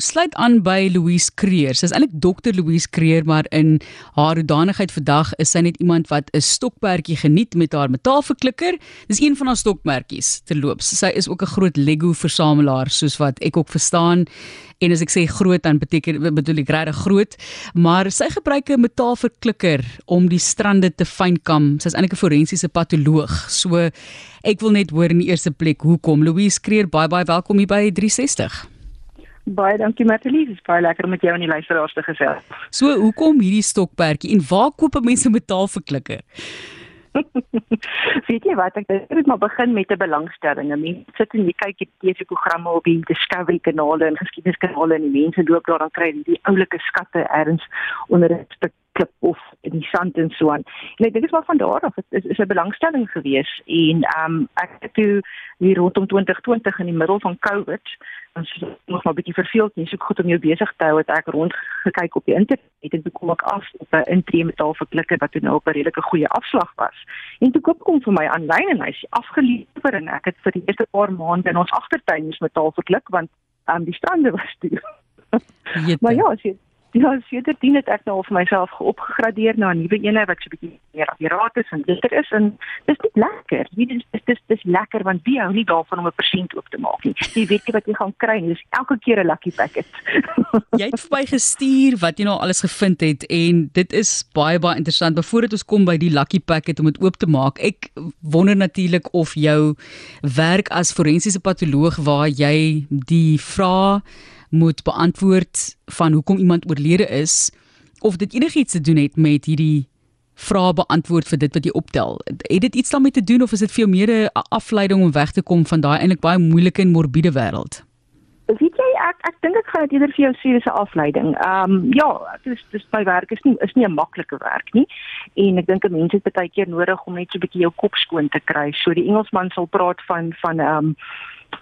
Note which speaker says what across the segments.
Speaker 1: Ons sluit aan by Louise Creer. Sy's eintlik dokter Louise Creer, maar in haar hoedanigheid vandag is sy net iemand wat 'n stokperdjie geniet met haar metaalverklikker. Dis een van haar stokmertjies terloops. Sy is ook 'n groot Lego versamelaar soos wat ek ook verstaan. En as ek sê groot dan beteken bedoel ek regtig groot, maar sy gebruik 'n metaalverklikker om die strande te fynkam. Sy's eintlik 'n forensiese patoloog. So ek wil net hoor in die eerste plek hoekom Louise Creer baie baie welkom hier by 360.
Speaker 2: Baie dankie Martie, dit is baie lekker om met jou en die luisteraars te gesels.
Speaker 1: So, hoekom hierdie stokperdjie en waar koop mense metaalverklikke?
Speaker 2: Weet jy wat ek het maar begin met 'n belangstelling. Mense sit en jy kyk die TV-programme op die Discovery kanale en geskiedeniskanale en die mense loop daar dan kry die oulike skatte ergens onder 'n stuk klip of in die sand en so aan. En ek dink dit is maar van daar af. Dit is 'n belangstelling gewees en ehm um, ek het toe hier rondom 2020 in die middel van COVID ons nog maar 'n bietjie verveeld nie, so goed om jou besig te hou het ek rond gekyk op die internet en toe kom ek af op 'n intree metal verklikker wat toe nou op 'n redelike goeie afslag was. En toe koop kom vir my aanlyn en hy's afgelewer en ek het vir die eerste paar maande in ons agtertuin is metal verklik want um, die strande was toe. maar ja, as jy Ja, sedertdien het ek nou vir myself geopgegradeer na 'n nuwe ene wat so 'n bietjie meer akkuraat is en beter is en dis net lekker. Dit is dis dis dis lekker want wie hou nie daarvan om 'n persent oop te maak nie. Jy weet jy wat jy gaan kry, dis elke keer 'n lucky packet.
Speaker 1: jy het vir my gestuur wat jy nou alles gevind het en dit is baie baie interessant. Voordat ons kom by die lucky packet om dit oop te maak, ek wonder natuurlik of jou werk as forensiese patoloog waar jy die vrae moet beantwoord van hoekom iemand oorlede is of dit enigiets te doen het met hierdie vrae beantwoord vir dit wat jy optel. Het dit iets daarmee te doen of is dit vir jou meer 'n afleiding om weg te kom van daai eintlik baie moeilike en morbiede wêreld?
Speaker 2: Weet jy ek ek dink ek gaan dit eerder vir jou sê dis 'n afleiding. Ehm um, ja, dit is dis my werk is nie is nie 'n maklike werk nie. En ek dink 'n mens het baie keer nodig om net so 'n bietjie jou kop skoon te kry. So die Engelsman sal praat van van ehm um,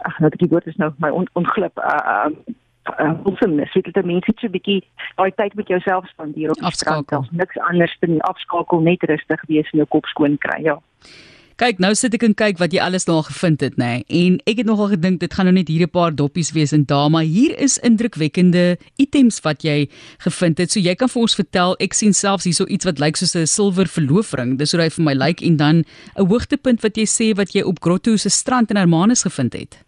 Speaker 2: ag nou die woord is nou my on, onglip uh, uh hoeveelnis weet dit mense so 'n bietjie daai tyd met jouself spandeer op afskakel niks anders dan afskakel net rustig wees en jou kop skoon kry ja
Speaker 1: Kyk, nou sit ek en kyk wat jy alles nou al gevind het, nê. Nee. En ek het nogal gedink dit gaan nou net hier 'n paar doppies wees en daar, maar hier is indrukwekkende items wat jy gevind het. So jy kan vir ons vertel, ek sien selfs hierso iets wat lyk soos 'n silwer verloofring. Dis hoe hy vir my lyk en dan 'n hoogtepunt wat jy sê wat jy op Grotto se strand in Hermanus gevind het.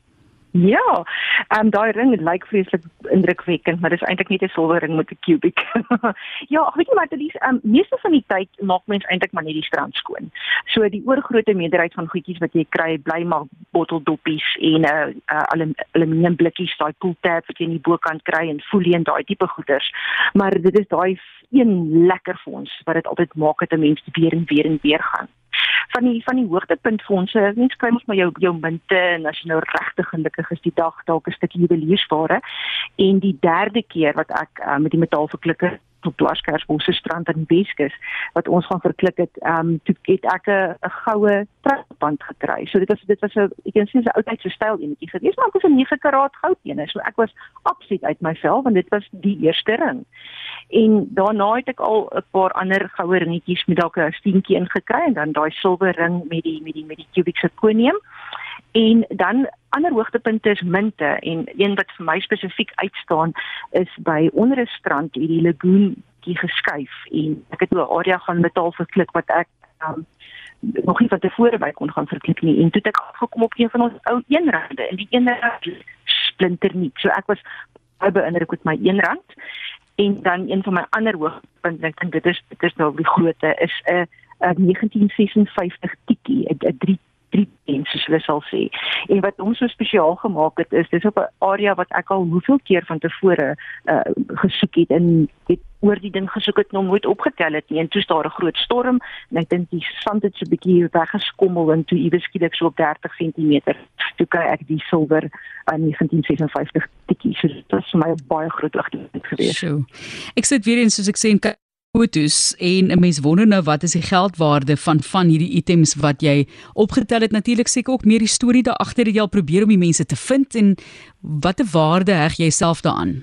Speaker 2: Ja, ehm um, daai ring lyk vreeslik indrukwekkend, maar dis eintlik net 'n silwer ring met 'n kubik. ja, weet jy wat, dit is ehm um, meeste van die tyd maak mens eintlik maar net die strand skoon. So die oorgrootste meerderheid van goedjies wat jy kry, bly maar botteldoppies en 'n uh, uh, alum, aluminium blikkies, daai pool tap wat jy in die bokant kry en folie en daai tipe goeders. Maar dit is daai een lekker vir ons wat dit altyd maak dat 'n mens weer en weer en weer gaan van die van die hoogtepunt fondse, mens kry mos maar jou jou munte en as jy nou regtig gelukkig is die dag dalk 'n stukkie juweliersware. En die derde keer wat ek uh, met die metaalverklikker op Plaskersbos se strand aan die Weskus wat ons gaan verklik het, ehm um, toe het ek 'n goue trapband gekry. So dit was dit was 'n ek kan sê 'n oudheidse styl enetjie geweest, maar dit was 'n 9 karaat goud een. So ek was absoluut uit myself want dit was die eerste ring. En daarna het ek al 'n paar ander goue ringetjies met dalk 'n steentjie ingekry en dan daai silwer ring met die met die met die cubic zirconium. En dan ander hoogtepunte is munte en een wat vir my spesifiek uitstaan is by onder 'n strand hierdie lagoon die geskuif en ek het 'n area gaan metaal verklik wat ek um, nog nie van tevore by kon gaan verklik nie. En toe het ek gekom op een van ons ou eenrande en die eenrand splinter nie so ek was baie beïndruk met my eenrand. En dan een van my ander hoogtepunte ek dink dit is dit is nou die grootte is 'n 'n 1956 tikkie 'n 3 drie mense soos hulle sal sê. En wat ons so spesiaal gemaak het is dis op 'n area wat ek al hoeveel keer van tevore uh gesoek het en het oor die ding gesoek het nog nooit opgetel het nie. En toe staar 'n groot storm en ek dink die sand het so 'n bietjie weggeskommel en toe iewes skielik so op 30 cm. Toe kry ek die silwer uh, 1956 tikkie. So dit was vir my 'n baie groot hoogtepunt geweest. So.
Speaker 1: Ek sit weer eens soos ek sê in fotos en 'n mens wonder nou wat is die geldwaarde van van hierdie items wat jy opgetel het natuurlik seker ook meer die storie daar agter dat jy al probeer om die mense te vind en watter waarde heg jy self daaraan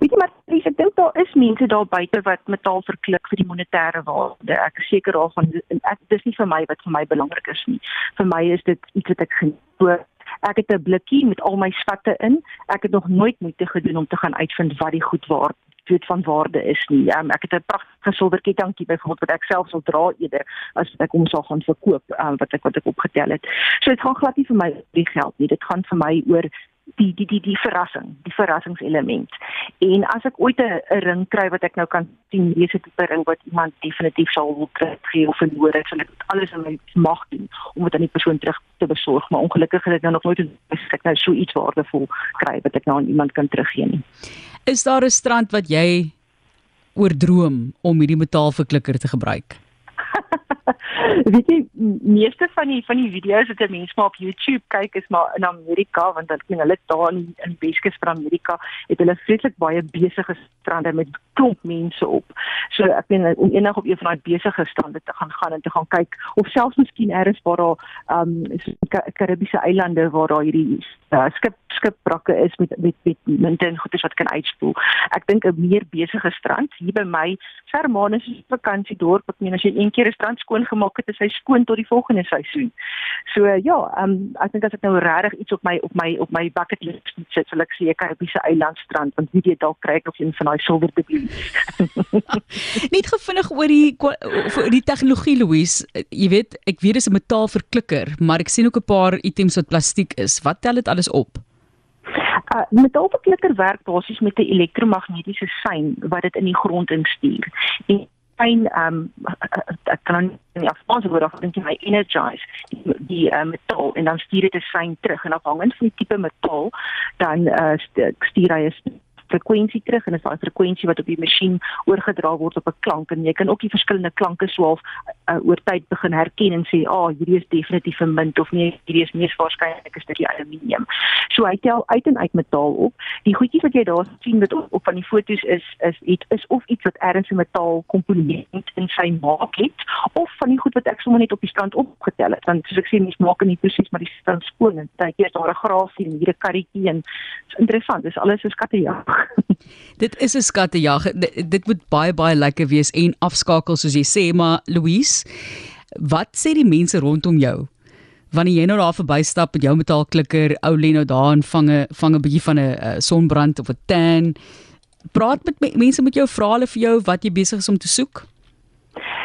Speaker 2: Weet jy maar Lies, ek dink daar is mense daar buite wat metaal verklik vir die monetêre waarde. Ek is seker daarvan ek dis nie vir my wat vir my belangrik is nie. Vir my is dit iets wat ek geniet Ek het 'n blikkie met al my skatte in. Ek het nog nooit moeite gedoen om te gaan uitvind wat die goed waar weet van waarde is nie. Um, ek het 'n pragtige silwerketjie byvoorbeeld wat ek self sal dra eerder as ek hom sal gaan verkoop um, wat ek wat ek opgetel het. So dit gaan glad nie vir my oor die geld nie. Dit gaan vir my oor die die die die verrassing, die verrassingselement. En as ek ooit 'n ring kry wat ek nou kan sien, dis 'n tipe ring wat iemand definitief sal wil kry of verloor het, sal ek alles in my mag doen om dit aan die persoon terug te besorg, maar ongelukkig het ek nou nog nooit ek nou so iets waardevol kry wat ek nou aan iemand kan teruggee nie.
Speaker 1: Is daar 'n strand wat jy oordroom om hierdie metaalverklikker te gebruik?
Speaker 2: weet jy meeste van die van die video's wat mense maar op YouTube kyk is maar in Amerika want dan sien hulle daar in in Weskus van Amerika het hulle vreeslik baie besige strande met klomp mense op. So ek meen om eendag op een van daai besige strande te gaan gaan en te gaan kyk of selfs miskien eers waar daar um Karibiese eilande waar daar hierdie uh, skip skipbrakke is met met met munte en goedes wat kan uitspoel. Ek dink 'n meer besige strand hier by my Hermanus is vakansiedorp. Ek meen as jy een keer 'n strand skoon gemaak het, is hy skoon tot die volgende seisoen. So ja, um, ek dink as ek nou regtig iets op my op my op my bucket list sit, sal ek op 'n eilandstrand want wie weet dalk kry ek nog een van daai silwer dubloes.
Speaker 1: Net gevinnig oor die oor die tegnologie Louise, jy weet, ek weet dis 'n metaalverklikker, maar ek sien ook 'n paar items wat plastiek is. Wat tel dit alles op?
Speaker 2: Uh, metaalverklikker werk basies met 'n elektromagnetiese sein wat dit in die grond instuur. En fyn ehm um, ek kan nie Afrikaans woord of dink jy my energize die, die uh, metaal en dan stuur dit 'n sein terug en afhangend van die tipe metaal dan uh, stuur hy 'n frekwensie terug en dit is daai frekwensie wat op die masjien oorgedra word op 'n klank en jy kan ook die verskillende klanke swaalf uh, oor tyd begin herken en sê, "Ag, oh, hierdie is definitief 'n munt of nee, hierdie is mees waarskynlik 'n stukkie aluminium." So hy tel uit en uit metaal op. Die goedjies wat jy daar sien wat op, op van die foto's is is iets is of iets wat ergens 'n metaal komponent in sy maak het of van die goed wat ek sommer net op die strand opgetel het. Want soos ek sê, mens maak nie presies maar die strand skoon en jy het daar 'n graasie en hier 'n karretjie en is interessant. Dis alles so skattejag.
Speaker 1: dit is 'n skattejag. Dit moet baie baie lekker wees en afskakel soos jy sê, maar Louise, wat sê die mense rondom jou? Wanneer jy nou daar verbystap met jou metaalklikker, ou Leno daar en vange vange 'n bietjie van 'n uh, sonbrand of 'n tan, praat met mense met jou vra hulle vir jou wat jy besig is om te soek?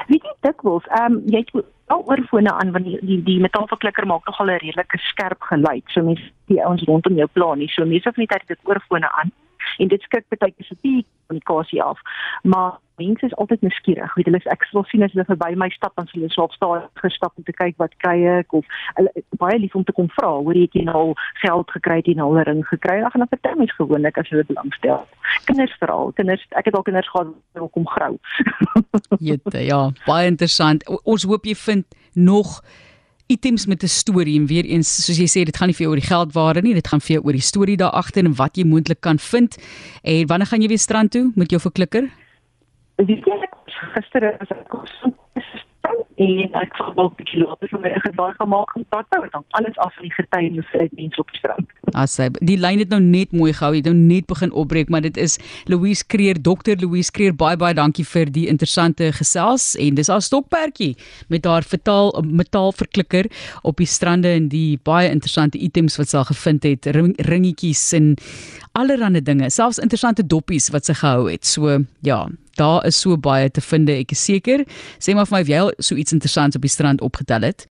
Speaker 2: Weet jy dikwels, ehm um, jy het al oorfone aan want die die, die metaalverklikker maak nogal 'n redelike skerp geluid. So mense die ouens rondom jou pla nie. So mense het dit oorfone aan en dit skrik baie keer se die kommunikasie af. Maar mense is altyd nuuskierig. Weet hulle ek sal sien as hulle verby my stap dan sal hulle swaalf staan gestap om te kyk wat kry ek of hulle baie lief om te kom vra, hoor jy het nou geld gekry en al 'n ring gekry. Ag en dan vertel mens gewoonlik as hulle belangstel. Kinders veral, kinders, ek het al kinders gehad wat kom grou.
Speaker 1: Jette, ja, baie interessant. O, ons hoop jy vind nog items met 'n storie en weer eens soos jy sê dit gaan nie vir jou oor die geldwaarde nie dit gaan vir jou oor die storie daar agter en wat jy moontlik kan vind. En wanneer gaan jy weer strand toe met jou verklikker?
Speaker 2: Weet jy gister as ek kom en ek het wel 'n bietjie later vir my gedaai gemaak om tot nou dan alles af van die getuienis uit mense op strand.
Speaker 1: As hy die lyn het nou net mooi gehou, het nou net begin opbreek, maar dit is Louise Kreer, Dr. Louise Kreer, baie baie dankie vir die interessante gesels en dis haar stokperdjie met haar vertaal metaalverklikker op die strande en die baie interessante items wat sy gevind het, ring, ringetjies en allerlei dinge, selfs interessante doppies wat sy gehou het. So ja, daar is so baie te vind, ek is seker. Sê maar vir my of jy so iets interessants op die strand opgetel het.